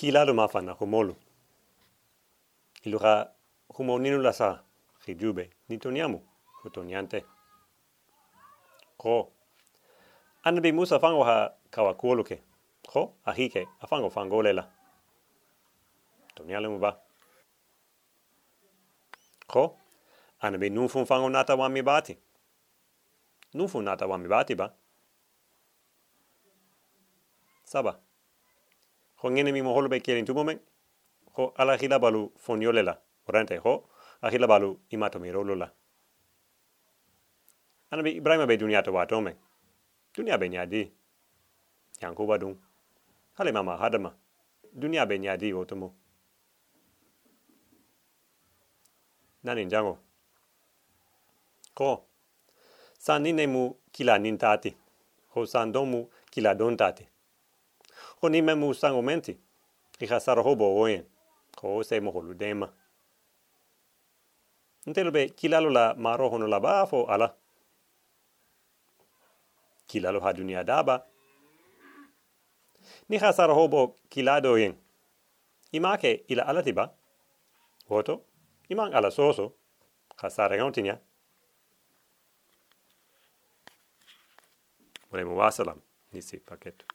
kilalo mafana homolu. Ilura humo ninu la sa, hijube, nitoniamu, hutoniante. Ko, anabi musa fango ha kawakuoluke. Ko, ahike, afango fango lela. Toniale mu ba. Ko, anabi nufun fango nata wami bati. Nufun nata wami bati ba. Saba. Ho ngene mi moholo be kielin tumo men. Ho ala hila balu foniole la. Orante ho ahila balu imato mi rolo la. Anabi Ibrahim be dunia to wato men. Dunia be nyadi. Yanko badung. Hale mama hadama. Dunia be nyadi otomo. Nani njango. Ko. San nine mu kila nintati. Ho san domu kila dontati ko ni memu sango menti. I ha sara hobo oen. Se mo holu dema. Ntelo be kilalo la maro hono la bafo ala. Kilalo ha dunia daba. Ni ha sara hobo kilado yen. Ima ke ila ala. Woto. Ima ala soso. Ha sara gauntinya. Volemo wasalam. Nisi paketu.